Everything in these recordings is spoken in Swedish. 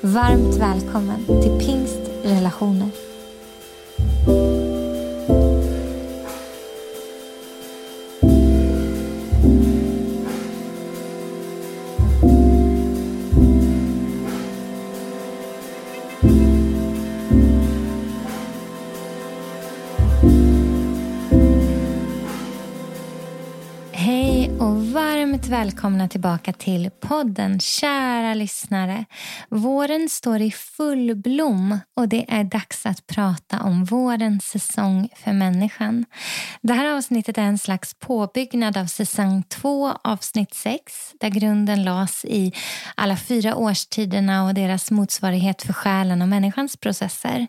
Varmt välkommen till Pingst Relationer. Varmt välkomna tillbaka till podden, kära lyssnare. Våren står i full blom och det är dags att prata om vårens säsong för människan. Det här avsnittet är en slags påbyggnad av säsong 2, avsnitt 6, där grunden lades i alla fyra årstiderna och deras motsvarighet för själen och människans processer.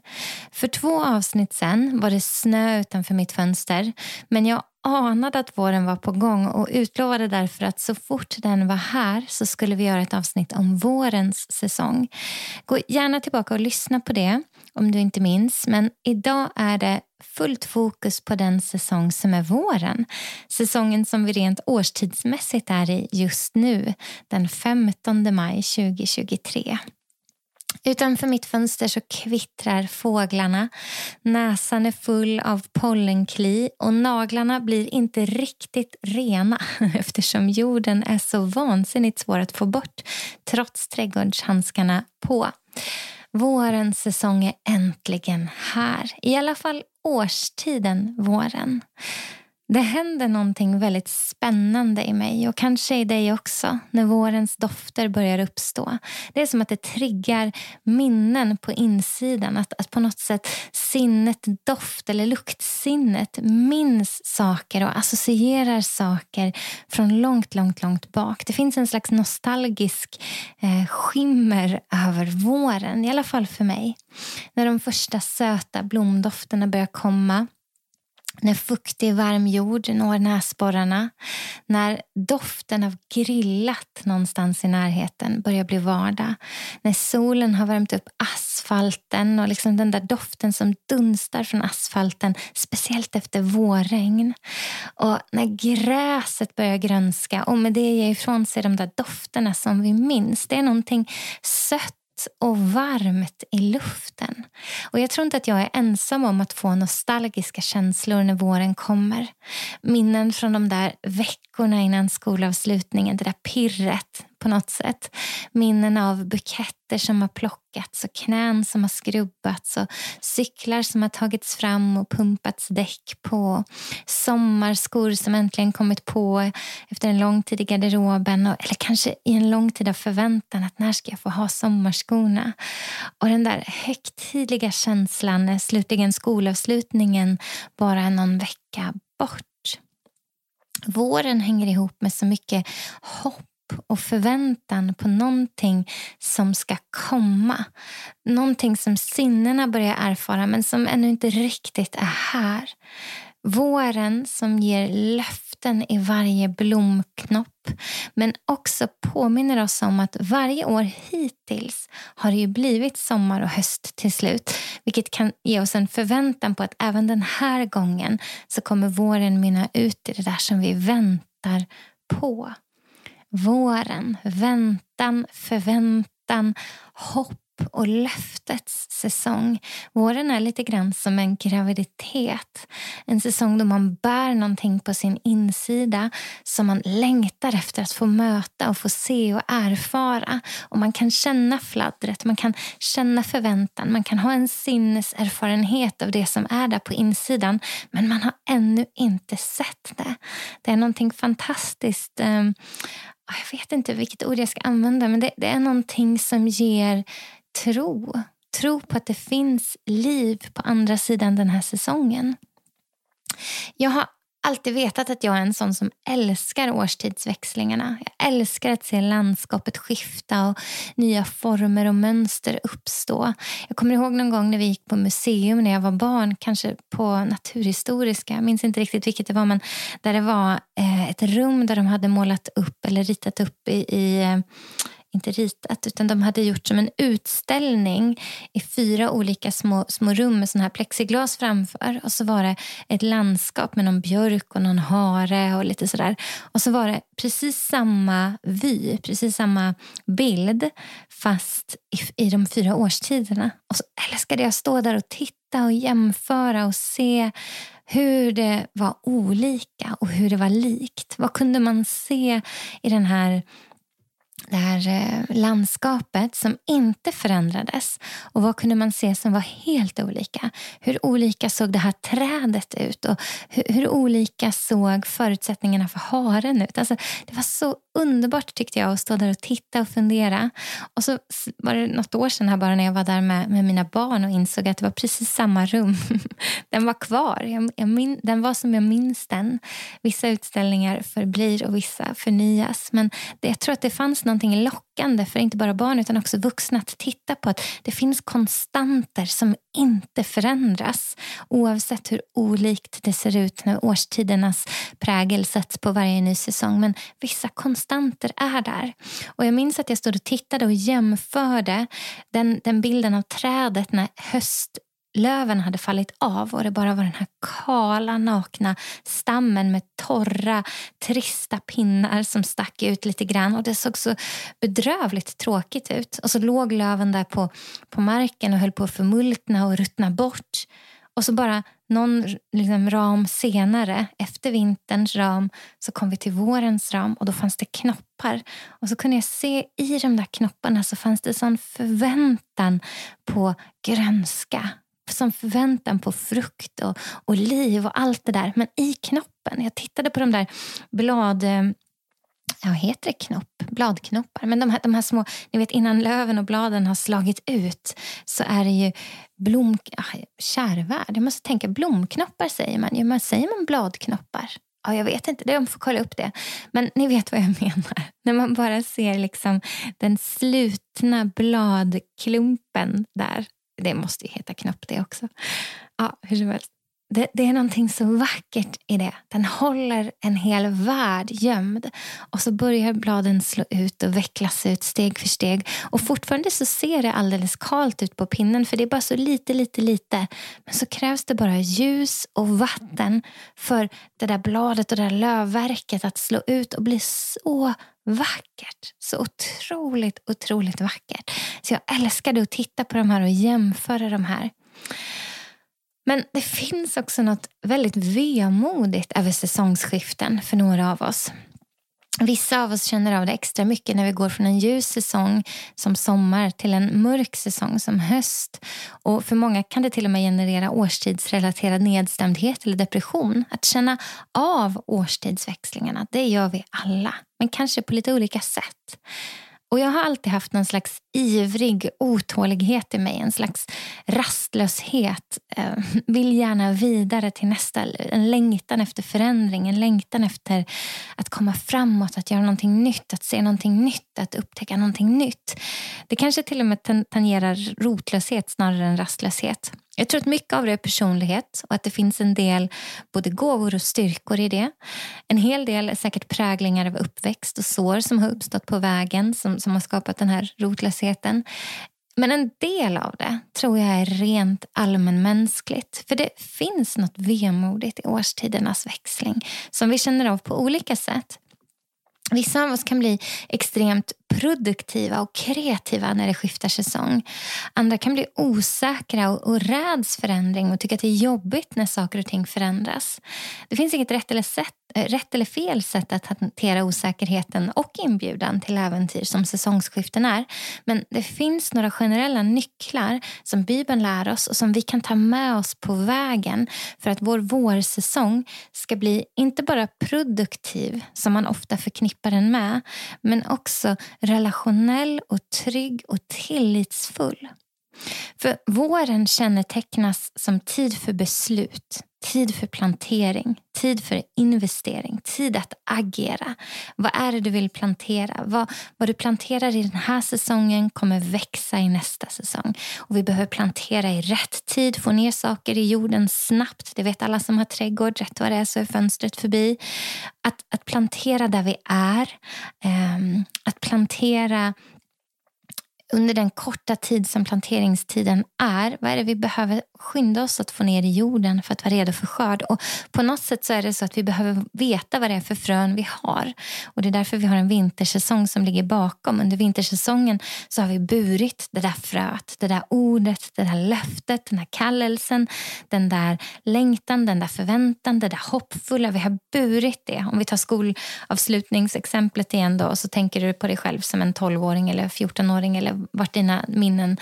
För två avsnitt sen var det snö utanför mitt fönster, men jag anade att våren var på gång och utlovade därför att så fort den var här så skulle vi göra ett avsnitt om vårens säsong. Gå gärna tillbaka och lyssna på det om du inte minns. Men idag är det fullt fokus på den säsong som är våren. Säsongen som vi rent årstidsmässigt är i just nu, den 15 maj 2023. Utanför mitt fönster så kvittrar fåglarna. Näsan är full av pollenkli och naglarna blir inte riktigt rena eftersom jorden är så vansinnigt svår att få bort trots trädgårdshandskarna på. Vårens säsong är äntligen här. I alla fall årstiden våren. Det händer någonting väldigt spännande i mig och kanske i dig också när vårens dofter börjar uppstå. Det är som att det triggar minnen på insidan. Att, att på något sätt sinnet, doft eller luktsinnet minns saker och associerar saker från långt, långt, långt bak. Det finns en slags nostalgisk eh, skimmer över våren, i alla fall för mig. När de första söta blomdofterna börjar komma när fuktig varm jord når näsborrarna, när doften av grillat någonstans i närheten börjar bli vardag, när solen har värmt upp asfalten och liksom den där doften som dunstar från asfalten, speciellt efter vårregn. Och när gräset börjar grönska och med det ger ifrån sig de där dofterna som vi minns. Det är någonting sött och varmt i luften. Och Jag tror inte att jag är ensam om att få nostalgiska känslor när våren kommer. Minnen från de där veckorna innan skolavslutningen, det där pirret på något sätt. Minnen av buketter som har plockats och knän som har skrubbats och cyklar som har tagits fram och pumpats däck på. Sommarskor som äntligen kommit på efter en lång tid i garderoben och, eller kanske i en lång tid av förväntan att när ska jag få ha sommarskorna? Och den där högtidliga känslan när slutligen skolavslutningen bara är någon vecka bort. Våren hänger ihop med så mycket hopp och förväntan på någonting som ska komma. Någonting som sinnena börjar erfara men som ännu inte riktigt är här. Våren som ger löften i varje blomknopp men också påminner oss om att varje år hittills har det ju blivit sommar och höst till slut. Vilket kan ge oss en förväntan på att även den här gången så kommer våren mynna ut i det där som vi väntar på. Våren, väntan, förväntan, hopp och löftets säsong. Våren är lite grann som en graviditet. En säsong då man bär någonting på sin insida som man längtar efter att få möta och få se och erfara. Och Man kan känna fladdret, man kan känna förväntan, man kan ha en sinneserfarenhet av det som är där på insidan men man har ännu inte sett det. Det är någonting fantastiskt eh, jag vet inte vilket ord jag ska använda, men det, det är någonting som ger tro. Tro på att det finns liv på andra sidan den här säsongen. Jag har alltid vetat att jag är en sån som älskar årstidsväxlingarna. Jag älskar att se landskapet skifta och nya former och mönster uppstå. Jag kommer ihåg någon gång när vi gick på museum när jag var barn, kanske på Naturhistoriska, jag minns inte riktigt vilket det var, men där det var eh, ett rum där de hade målat upp eller ritat upp i, i eh, inte ritat, utan de hade gjort som en utställning i fyra olika små, små rum med sån här plexiglas framför. Och så var det ett landskap med någon björk och någon hare och lite sådär. Och så var det precis samma vy, precis samma bild fast i, i de fyra årstiderna. Och så älskade jag att stå där och titta och jämföra och se hur det var olika och hur det var likt. Vad kunde man se i den här det här eh, landskapet som inte förändrades. Och vad kunde man se som var helt olika? Hur olika såg det här trädet ut? Och hur, hur olika såg förutsättningarna för haren ut? Alltså, det var så underbart tyckte jag att stå där och titta och fundera. Och så var det något år sedan här bara när jag var där med, med mina barn och insåg att det var precis samma rum. den var kvar. Jag, jag min, den var som jag minns den. Vissa utställningar förblir och vissa förnyas. Men det, jag tror att det fanns någonting lockande för inte bara barn utan också vuxna att titta på att det finns konstanter som inte förändras oavsett hur olikt det ser ut när årstidernas prägel sätts på varje ny säsong. Men vissa konstanter är där. Och Jag minns att jag stod och tittade och jämförde den, den bilden av trädet när höst löven hade fallit av och det bara var den här kala, nakna stammen med torra, trista pinnar som stack ut lite grann. Och Det såg så bedrövligt tråkigt ut. Och så låg löven där på, på marken och höll på att förmultna och ruttna bort. Och så bara någon liksom, ram senare, efter vinterns ram, så kom vi till vårens ram och då fanns det knoppar. Och så kunde jag se i de där knopparna så fanns det sån förväntan på grönska som förväntan på frukt och, och liv och allt det där. Men i knoppen, jag tittade på de där blad eh, ja, heter det knopp? Bladknoppar. Men de här, de här små, ni vet innan löven och bladen har slagit ut så är det ju blom... Ah, kärvärd. Jag måste tänka blomknoppar säger man. Ja, men säger man bladknoppar? Ja, jag vet inte, de får kolla upp det. Men ni vet vad jag menar. När man bara ser liksom den slutna bladklumpen där det måste ju heta knopp det också. Ja, hur som helst. Det, det, är någonting så vackert i det. Den håller en hel värld gömd. Och så börjar bladen slå ut och vecklas ut steg för steg. Och fortfarande så ser det alldeles kalt ut på pinnen för det är bara så lite, lite, lite. Men så krävs det bara ljus och vatten för det där bladet och det där lövverket att slå ut och bli så vackert. Så otroligt, otroligt vackert. Så jag älskade att titta på de här och jämföra de här. Men det finns också något väldigt vemodigt över säsongsskiften för några av oss. Vissa av oss känner av det extra mycket när vi går från en ljus säsong som sommar till en mörk säsong som höst. Och För många kan det till och med generera årstidsrelaterad nedstämdhet eller depression. Att känna av årstidsväxlingarna, det gör vi alla. Men kanske på lite olika sätt. Och Jag har alltid haft någon slags ivrig otålighet i mig. En slags rastlöshet. Eh, vill gärna vidare till nästa. En längtan efter förändring. En längtan efter att komma framåt. Att göra någonting nytt. Att se någonting nytt. Att upptäcka någonting nytt. Det kanske till och med tangerar rotlöshet snarare än rastlöshet. Jag tror att mycket av det är personlighet och att det finns en del både gåvor och styrkor i det. En hel del är säkert präglingar av uppväxt och sår som har uppstått på vägen som, som har skapat den här rotlösheten. Men en del av det tror jag är rent allmänmänskligt. För det finns något vemodigt i årstidernas växling som vi känner av på olika sätt. Vissa av oss kan bli extremt produktiva och kreativa när det skiftar säsong. Andra kan bli osäkra och, och räds förändring och tycka att det är jobbigt när saker och ting förändras. Det finns inget rätt eller, sätt, eh, rätt eller fel sätt att hantera osäkerheten och inbjudan till äventyr som säsongsskiften är. Men det finns några generella nycklar som Bibeln lär oss och som vi kan ta med oss på vägen för att vår vårsäsong ska bli inte bara produktiv, som man ofta förknippar den med, men också relationell och trygg och tillitsfull. För våren kännetecknas som tid för beslut. Tid för plantering, tid för investering, tid att agera. Vad är det du vill plantera? Vad, vad du planterar i den här säsongen kommer växa i nästa säsong. Och Vi behöver plantera i rätt tid, få ner saker i jorden snabbt. Det vet alla som har trädgård. Rätt vad det är så är fönstret förbi. Att, att plantera där vi är. Um, att plantera under den korta tid som planteringstiden är, vad är det vi behöver skynda oss att få ner i jorden för att vara redo för skörd? Och på något sätt så är det så att vi behöver veta vad det är för frön vi har. Och Det är därför vi har en vintersäsong som ligger bakom. Under vintersäsongen så har vi burit det där fröet, det där ordet, det där löftet, den där kallelsen, den där längtan, den där förväntan, det där hoppfulla. Vi har burit det. Om vi tar skolavslutningsexemplet igen då, så tänker du på dig själv som en 12-åring eller 14-åring eller vart dina minnen,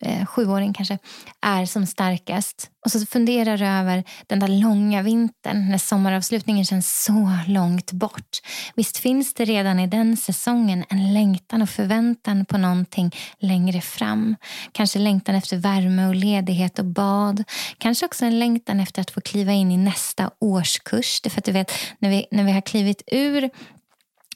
eh, sjuåring kanske, är som starkast. Och så funderar du över den där långa vintern när sommaravslutningen känns så långt bort. Visst finns det redan i den säsongen en längtan och förväntan på någonting längre fram. Kanske längtan efter värme och ledighet och bad. Kanske också en längtan efter att få kliva in i nästa årskurs. Det för att du vet, när vi, när vi har klivit ur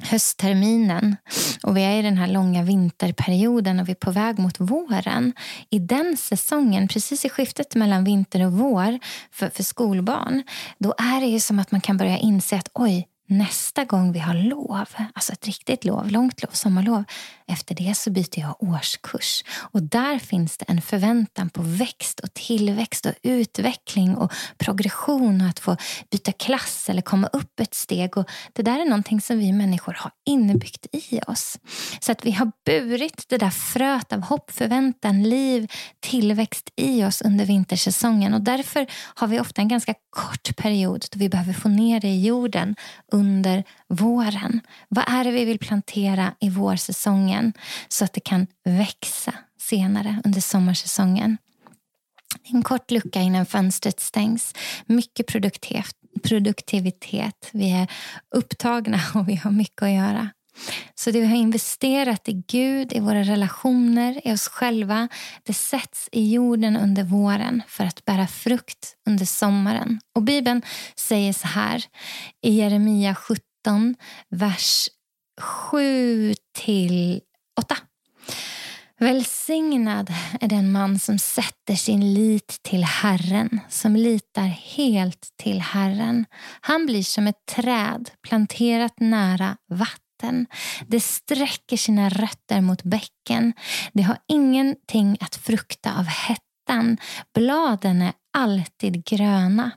höstterminen och vi är i den här långa vinterperioden och vi är på väg mot våren. I den säsongen, precis i skiftet mellan vinter och vår för, för skolbarn, då är det ju som att man kan börja inse att oj, nästa gång vi har lov, alltså ett riktigt lov, långt lov, sommarlov, efter det så byter jag årskurs. Och där finns det en förväntan på växt och tillväxt och utveckling och progression och att få byta klass eller komma upp ett steg. Och det där är någonting som vi människor har inbyggt i oss. Så att vi har burit det där fröet av hopp, förväntan, liv, tillväxt i oss under vintersäsongen. Och därför har vi ofta en ganska kort period då vi behöver få ner det i jorden under våren. Vad är det vi vill plantera i vårsäsongen så att det kan växa senare under sommarsäsongen? En kort lucka innan fönstret stängs. Mycket produktivitet. Vi är upptagna och vi har mycket att göra. Så det vi har investerat i Gud, i våra relationer, i oss själva, det sätts i jorden under våren för att bära frukt under sommaren. Och Bibeln säger så här i Jeremia 17 13, vers 7 till 8. Välsignad är den man som sätter sin lit till Herren, som litar helt till Herren. Han blir som ett träd planterat nära vatten. Det sträcker sina rötter mot bäcken. Det har ingenting att frukta av hettan. Bladen är alltid gröna.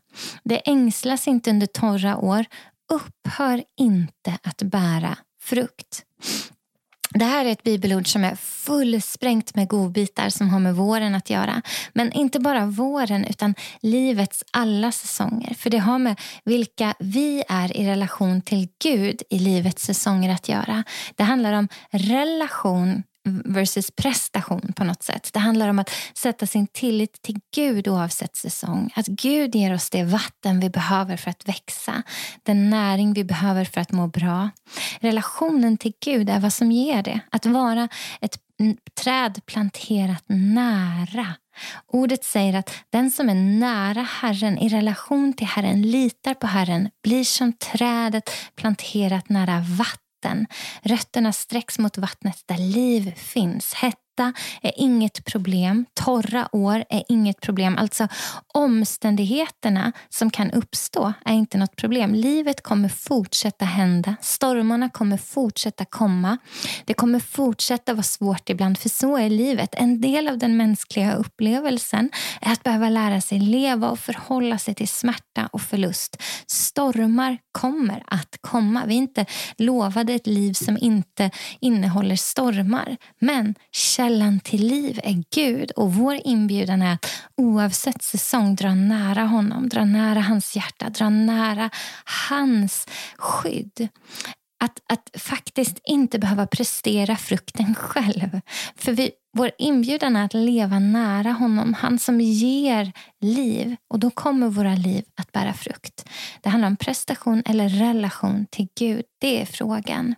Det ängslas inte under torra år upphör inte att bära frukt. Det här är ett bibelord som är fullsprängt med godbitar som har med våren att göra. Men inte bara våren, utan livets alla säsonger. För det har med vilka vi är i relation till Gud i livets säsonger att göra. Det handlar om relation versus prestation på något sätt. Det handlar om att sätta sin tillit till Gud oavsett säsong. Att Gud ger oss det vatten vi behöver för att växa. Den näring vi behöver för att må bra. Relationen till Gud är vad som ger det. Att vara ett träd planterat nära. Ordet säger att den som är nära Herren, i relation till Herren, litar på Herren, blir som trädet planterat nära vatten vatten. Rötterna sträcks mot vattnet där liv finns. Hetta är inget problem. Torra år är inget problem. Alltså omständigheterna som kan uppstå är inte något problem. Livet kommer fortsätta hända. Stormarna kommer fortsätta komma. Det kommer fortsätta vara svårt ibland, för så är livet. En del av den mänskliga upplevelsen är att behöva lära sig leva och förhålla sig till smärta och förlust. Stormar kommer att komma. Vi är inte lovade ett liv som inte innehåller stormar. Men källan till liv är Gud och vår inbjudan är att oavsett säsong dra nära honom, dra nära hans hjärta, dra nära hans skydd. Att, att faktiskt inte behöva prestera frukten själv. För vi, vår inbjudan är att leva nära honom, han som ger liv. Och då kommer våra liv att bära frukt. Det handlar om prestation eller relation till Gud. Det är frågan.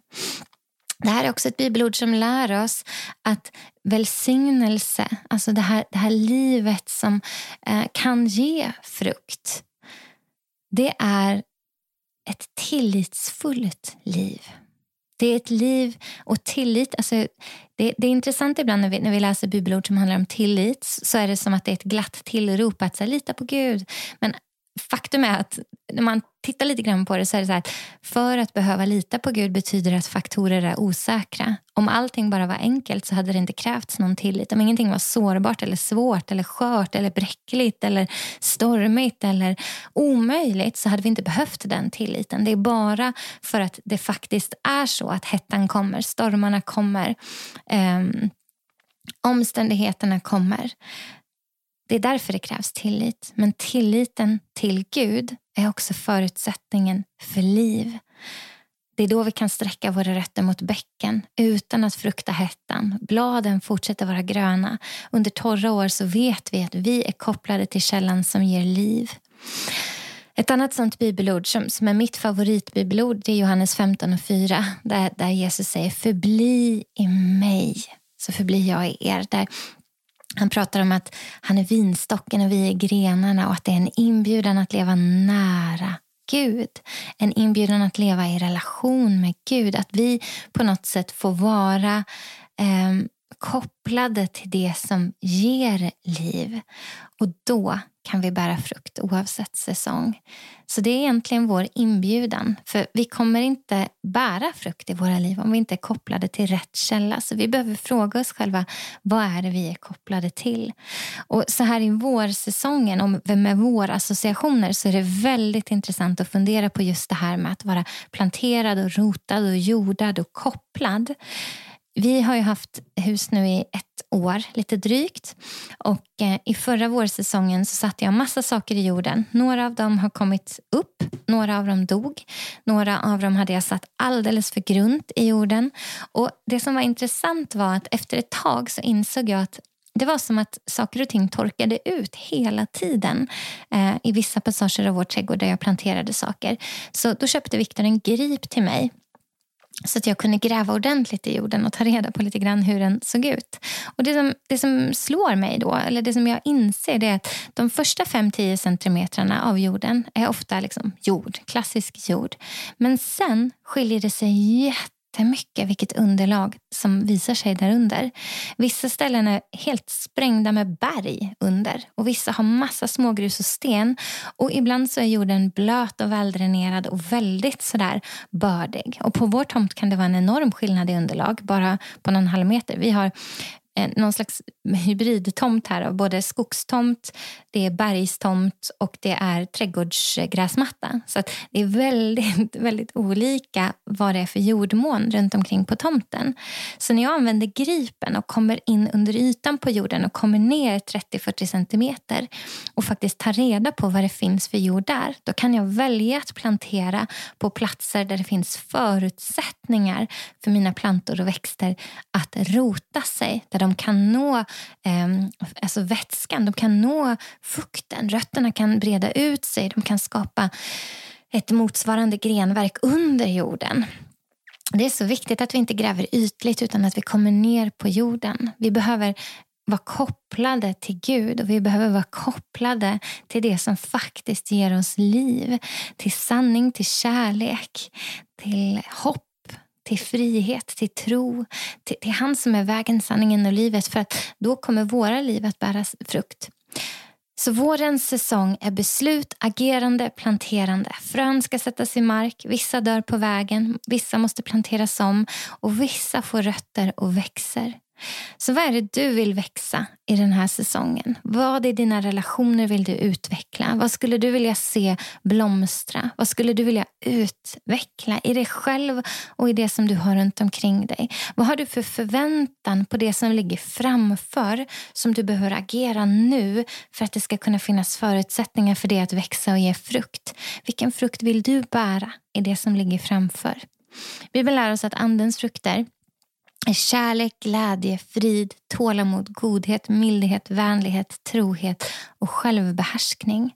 Det här är också ett bibelord som lär oss att välsignelse, alltså det här, det här livet som eh, kan ge frukt, det är ett tillitsfullt liv. Det är ett liv och tillit. Alltså, det, det är intressant ibland när vi, när vi läser bibelord som handlar om tillit så är det som att det är ett glatt tillrop att så här, lita på Gud. Men faktum är att när man tittar lite grann på det så är det så här att för att behöva lita på Gud betyder att faktorer är osäkra. Om allting bara var enkelt så hade det inte krävts någon tillit. Om ingenting var sårbart eller svårt eller skört eller bräckligt eller stormigt eller omöjligt så hade vi inte behövt den tilliten. Det är bara för att det faktiskt är så att hettan kommer, stormarna kommer, eh, omständigheterna kommer det är därför det krävs tillit. Men tilliten till Gud är också förutsättningen för liv. Det är då vi kan sträcka våra rötter mot bäcken utan att frukta hettan. Bladen fortsätter vara gröna. Under torra år så vet vi att vi är kopplade till källan som ger liv. Ett annat sånt bibelord som, som är mitt favoritbibelord det är Johannes 15 och 4 där, där Jesus säger förbli i mig så förblir jag i er. Där han pratar om att han är vinstocken och vi är grenarna och att det är en inbjudan att leva nära Gud. En inbjudan att leva i relation med Gud. Att vi på något sätt får vara eh, kopplade till det som ger liv. Och då kan vi bära frukt oavsett säsong. Så det är egentligen vår inbjudan. För vi kommer inte bära frukt i våra liv om vi inte är kopplade till rätt källa. Så vi behöver fråga oss själva, vad är det vi är kopplade till? Och så här i vårsäsongen, och med våra associationer, så är det väldigt intressant att fundera på just det här med att vara planterad och rotad och jordad och kopplad. Vi har ju haft hus nu i ett år, lite drygt. Och eh, I förra vårsäsongen så satte jag massa saker i jorden. Några av dem har kommit upp, några av dem dog. Några av dem hade jag satt alldeles för grunt i jorden. Och Det som var intressant var att efter ett tag så insåg jag att det var som att saker och ting torkade ut hela tiden eh, i vissa passager av vår trädgård där jag planterade saker. Så då köpte Viktor en grip till mig så att jag kunde gräva ordentligt i jorden och ta reda på lite grann hur den såg ut. Och det som, det som slår mig då, eller det som jag inser, det är att de första 5-10 centimetrarna av jorden är ofta liksom jord, klassisk jord. Men sen skiljer det sig jätte jättemycket vilket underlag som visar sig där under. Vissa ställen är helt sprängda med berg under och vissa har massa smågrus och sten. Och ibland så är jorden blöt och väldränerad och väldigt sådär bördig. Och på vår tomt kan det vara en enorm skillnad i underlag bara på någon halv meter. Vi har Eh, någon slags hybridtomt här av både skogstomt, det är bergstomt och det är trädgårdsgräsmatta. Så det är väldigt, väldigt olika vad det är för jordmån runt omkring på tomten. Så när jag använder gripen och kommer in under ytan på jorden och kommer ner 30-40 centimeter och faktiskt tar reda på vad det finns för jord där, då kan jag välja att plantera på platser där det finns förutsättningar för mina plantor och växter att rota sig, där de kan nå eh, alltså vätskan, de kan nå fukten. Rötterna kan breda ut sig, de kan skapa ett motsvarande grenverk under jorden. Det är så viktigt att vi inte gräver ytligt utan att vi kommer ner på jorden. Vi behöver vara kopplade till Gud och vi behöver vara kopplade till det som faktiskt ger oss liv. Till sanning, till kärlek, till hopp till frihet, till tro, till, till han som är vägen, sanningen och livet. För att då kommer våra liv att bära frukt. Så vårens säsong är beslut, agerande, planterande. Frön ska sättas i mark, vissa dör på vägen, vissa måste planteras om och vissa får rötter och växer. Så vad är det du vill växa i den här säsongen? Vad i dina relationer vill du utveckla? Vad skulle du vilja se blomstra? Vad skulle du vilja utveckla i dig själv och i det som du har runt omkring dig? Vad har du för förväntan på det som ligger framför som du behöver agera nu för att det ska kunna finnas förutsättningar för det att växa och ge frukt? Vilken frukt vill du bära i det som ligger framför? Bibeln lär oss att andens frukter kärlek, glädje, frid, tålamod, godhet, mildhet, vänlighet, trohet och självbehärskning.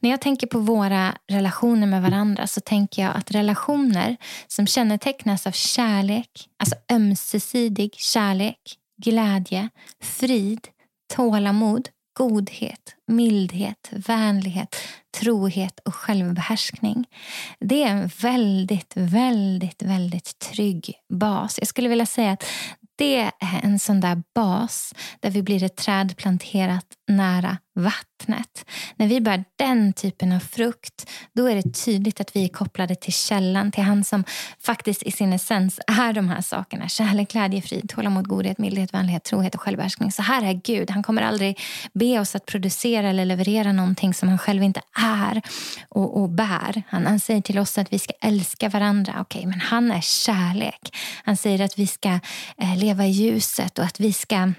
När jag tänker på våra relationer med varandra så tänker jag att relationer som kännetecknas av kärlek, alltså ömsesidig kärlek, glädje, frid, tålamod, godhet, mildhet, vänlighet, trohet och självbehärskning. Det är en väldigt, väldigt, väldigt trygg bas. Jag skulle vilja säga att det är en sån där bas där vi blir ett träd planterat nära vattnet. När vi bär den typen av frukt, då är det tydligt att vi är kopplade till källan, till han som faktiskt i sin essens är de här sakerna. Kärlek, glädje, frid, tålamod, godhet, mildhet, vänlighet, trohet och självbehärskning. Så här är Gud. Han kommer aldrig be oss att producera eller leverera någonting som han själv inte är och, och bär. Han, han säger till oss att vi ska älska varandra. Okej, okay, men han är kärlek. Han säger att vi ska eh, leva i ljuset och att vi ska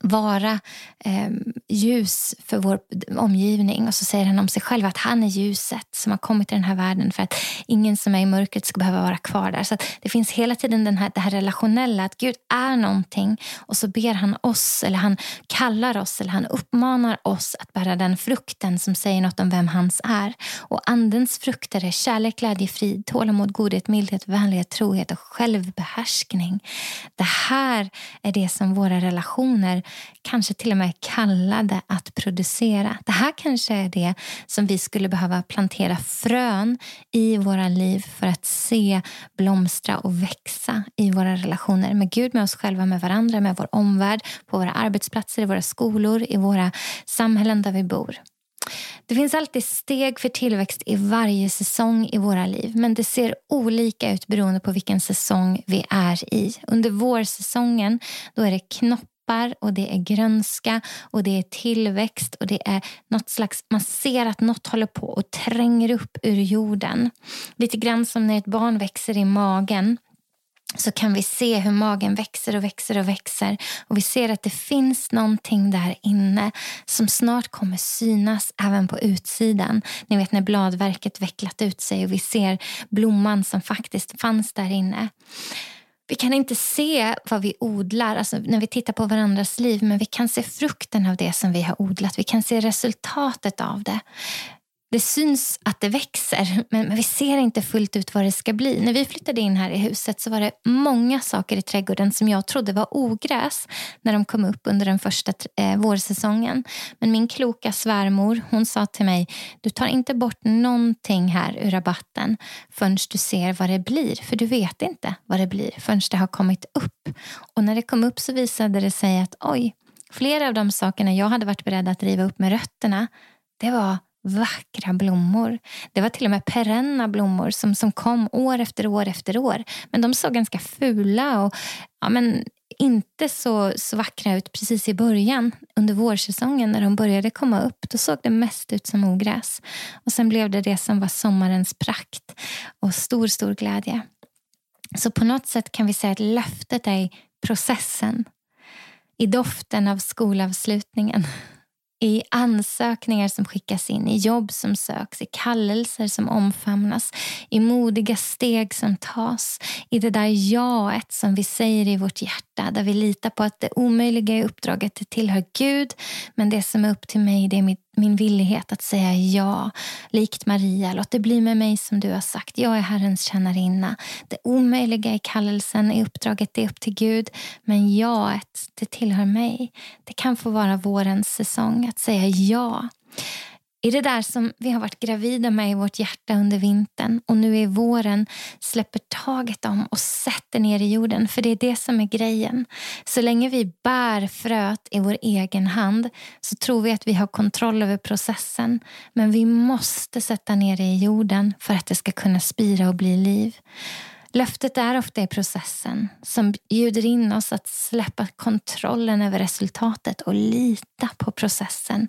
vara eh, ljus för vår omgivning. Och så säger han om sig själv att han är ljuset som har kommit till den här världen för att ingen som är i mörkret ska behöva vara kvar där. Så Det finns hela tiden den här, det här relationella, att Gud är någonting och så ber han oss, eller han kallar oss, eller han uppmanar oss att bära den frukten som säger något om vem hans är. Och andens frukter är kärlek, glädje, frid, tålamod, godhet, mildhet, vänlighet, trohet och självbehärskning. Det här är det som våra relationer kanske till och med kallade att producera. Det här kanske är det som vi skulle behöva plantera frön i våra liv för att se blomstra och växa i våra relationer med Gud, med oss själva, med varandra, med vår omvärld, på våra arbetsplatser, i våra skolor, i våra samhällen där vi bor. Det finns alltid steg för tillväxt i varje säsong i våra liv men det ser olika ut beroende på vilken säsong vi är i. Under vårsäsongen då är det knopp toppar och det är grönska och det är tillväxt och det är något slags, man ser att något håller på och tränger upp ur jorden. Lite grann som när ett barn växer i magen så kan vi se hur magen växer och växer och växer. Och Vi ser att det finns någonting där inne som snart kommer synas även på utsidan. Ni vet när bladverket vecklat ut sig och vi ser blomman som faktiskt fanns där inne. Vi kan inte se vad vi odlar alltså när vi tittar på varandras liv men vi kan se frukten av det som vi har odlat. Vi kan se resultatet av det det syns att det växer, men vi ser inte fullt ut vad det ska bli. När vi flyttade in här i huset så var det många saker i trädgården som jag trodde var ogräs när de kom upp under den första eh, vårsäsongen. Men min kloka svärmor hon sa till mig, du tar inte bort någonting här ur rabatten förrän du ser vad det blir. För du vet inte vad det blir förrän det har kommit upp. Och när det kom upp så visade det sig att oj, flera av de sakerna jag hade varit beredd att riva upp med rötterna, det var vackra blommor. Det var till och med perenna blommor som, som kom år efter år efter år. Men de såg ganska fula och ja, men inte så, så vackra ut precis i början. Under vårsäsongen när de började komma upp då såg det mest ut som ogräs. Och Sen blev det det som var sommarens prakt och stor, stor glädje. Så på något sätt kan vi säga att löftet är i processen. I doften av skolavslutningen i ansökningar som skickas in, i jobb som söks, i kallelser som omfamnas, i modiga steg som tas, i det där jaet som vi säger i vårt hjärta, där vi litar på att det omöjliga i uppdraget det tillhör Gud, men det som är upp till mig det är mitt min villighet att säga ja. Likt Maria, låt det bli med mig som du har sagt. Jag är Herrens tjänarinna. Det omöjliga i kallelsen, i uppdraget, det är upp till Gud. Men jaet, det tillhör mig. Det kan få vara vårens säsong att säga ja i det där som vi har varit gravida med i vårt hjärta under vintern och nu i våren släpper taget om och sätter ner i jorden. För det är det som är grejen. Så länge vi bär fröet i vår egen hand så tror vi att vi har kontroll över processen. Men vi måste sätta ner det i jorden för att det ska kunna spira och bli liv. Löftet är ofta i processen som bjuder in oss att släppa kontrollen över resultatet och lita på processen.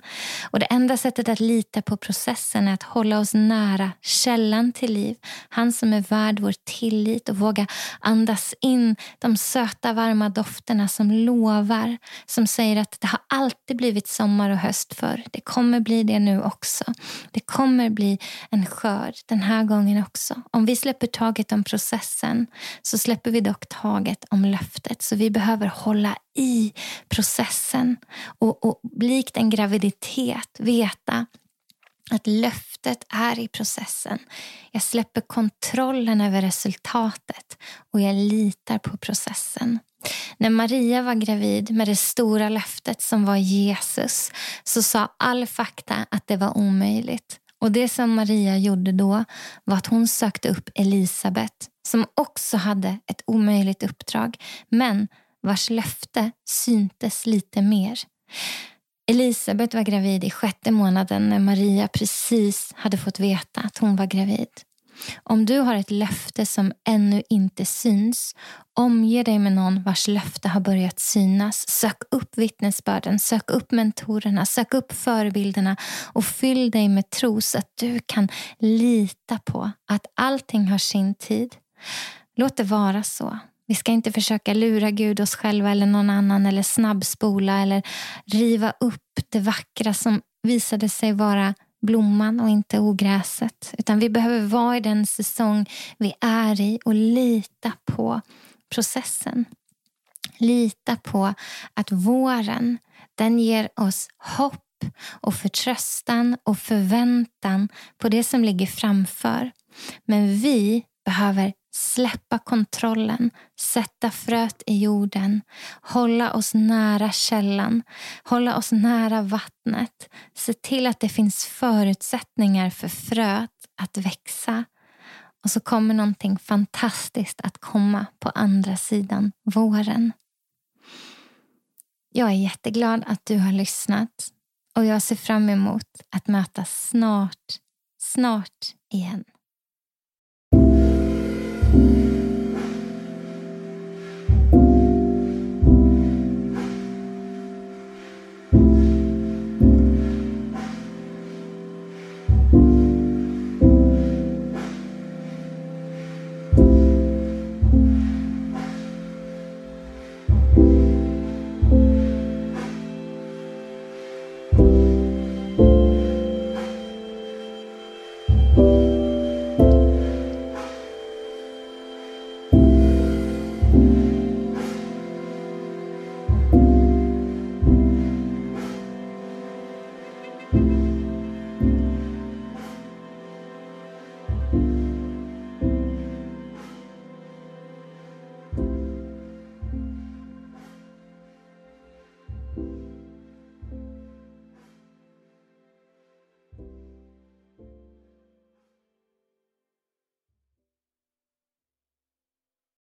Och Det enda sättet att lita på processen är att hålla oss nära källan till liv. Han som är värd vår tillit och våga andas in de söta varma dofterna som lovar. Som säger att det har alltid blivit sommar och höst förr. Det kommer bli det nu också. Det kommer bli en skörd den här gången också. Om vi släpper taget om processen processen så släpper vi dock taget om löftet. Så vi behöver hålla i processen och, och likt en graviditet veta att löftet är i processen. Jag släpper kontrollen över resultatet och jag litar på processen. När Maria var gravid med det stora löftet som var Jesus så sa all fakta att det var omöjligt. Och Det som Maria gjorde då var att hon sökte upp Elisabet som också hade ett omöjligt uppdrag men vars löfte syntes lite mer. Elisabet var gravid i sjätte månaden när Maria precis hade fått veta att hon var gravid. Om du har ett löfte som ännu inte syns, omge dig med någon vars löfte har börjat synas. Sök upp vittnesbörden, sök upp mentorerna, sök upp förebilderna och fyll dig med tro så att du kan lita på att allting har sin tid. Låt det vara så. Vi ska inte försöka lura Gud, oss själva eller någon annan eller snabbspola eller riva upp det vackra som visade sig vara blomman och inte ogräset. Utan vi behöver vara i den säsong vi är i och lita på processen. Lita på att våren, den ger oss hopp och förtröstan och förväntan på det som ligger framför. Men vi behöver släppa kontrollen, sätta fröet i jorden, hålla oss nära källan, hålla oss nära vattnet, se till att det finns förutsättningar för fröet att växa. Och så kommer någonting fantastiskt att komma på andra sidan våren. Jag är jätteglad att du har lyssnat och jag ser fram emot att mötas snart, snart igen.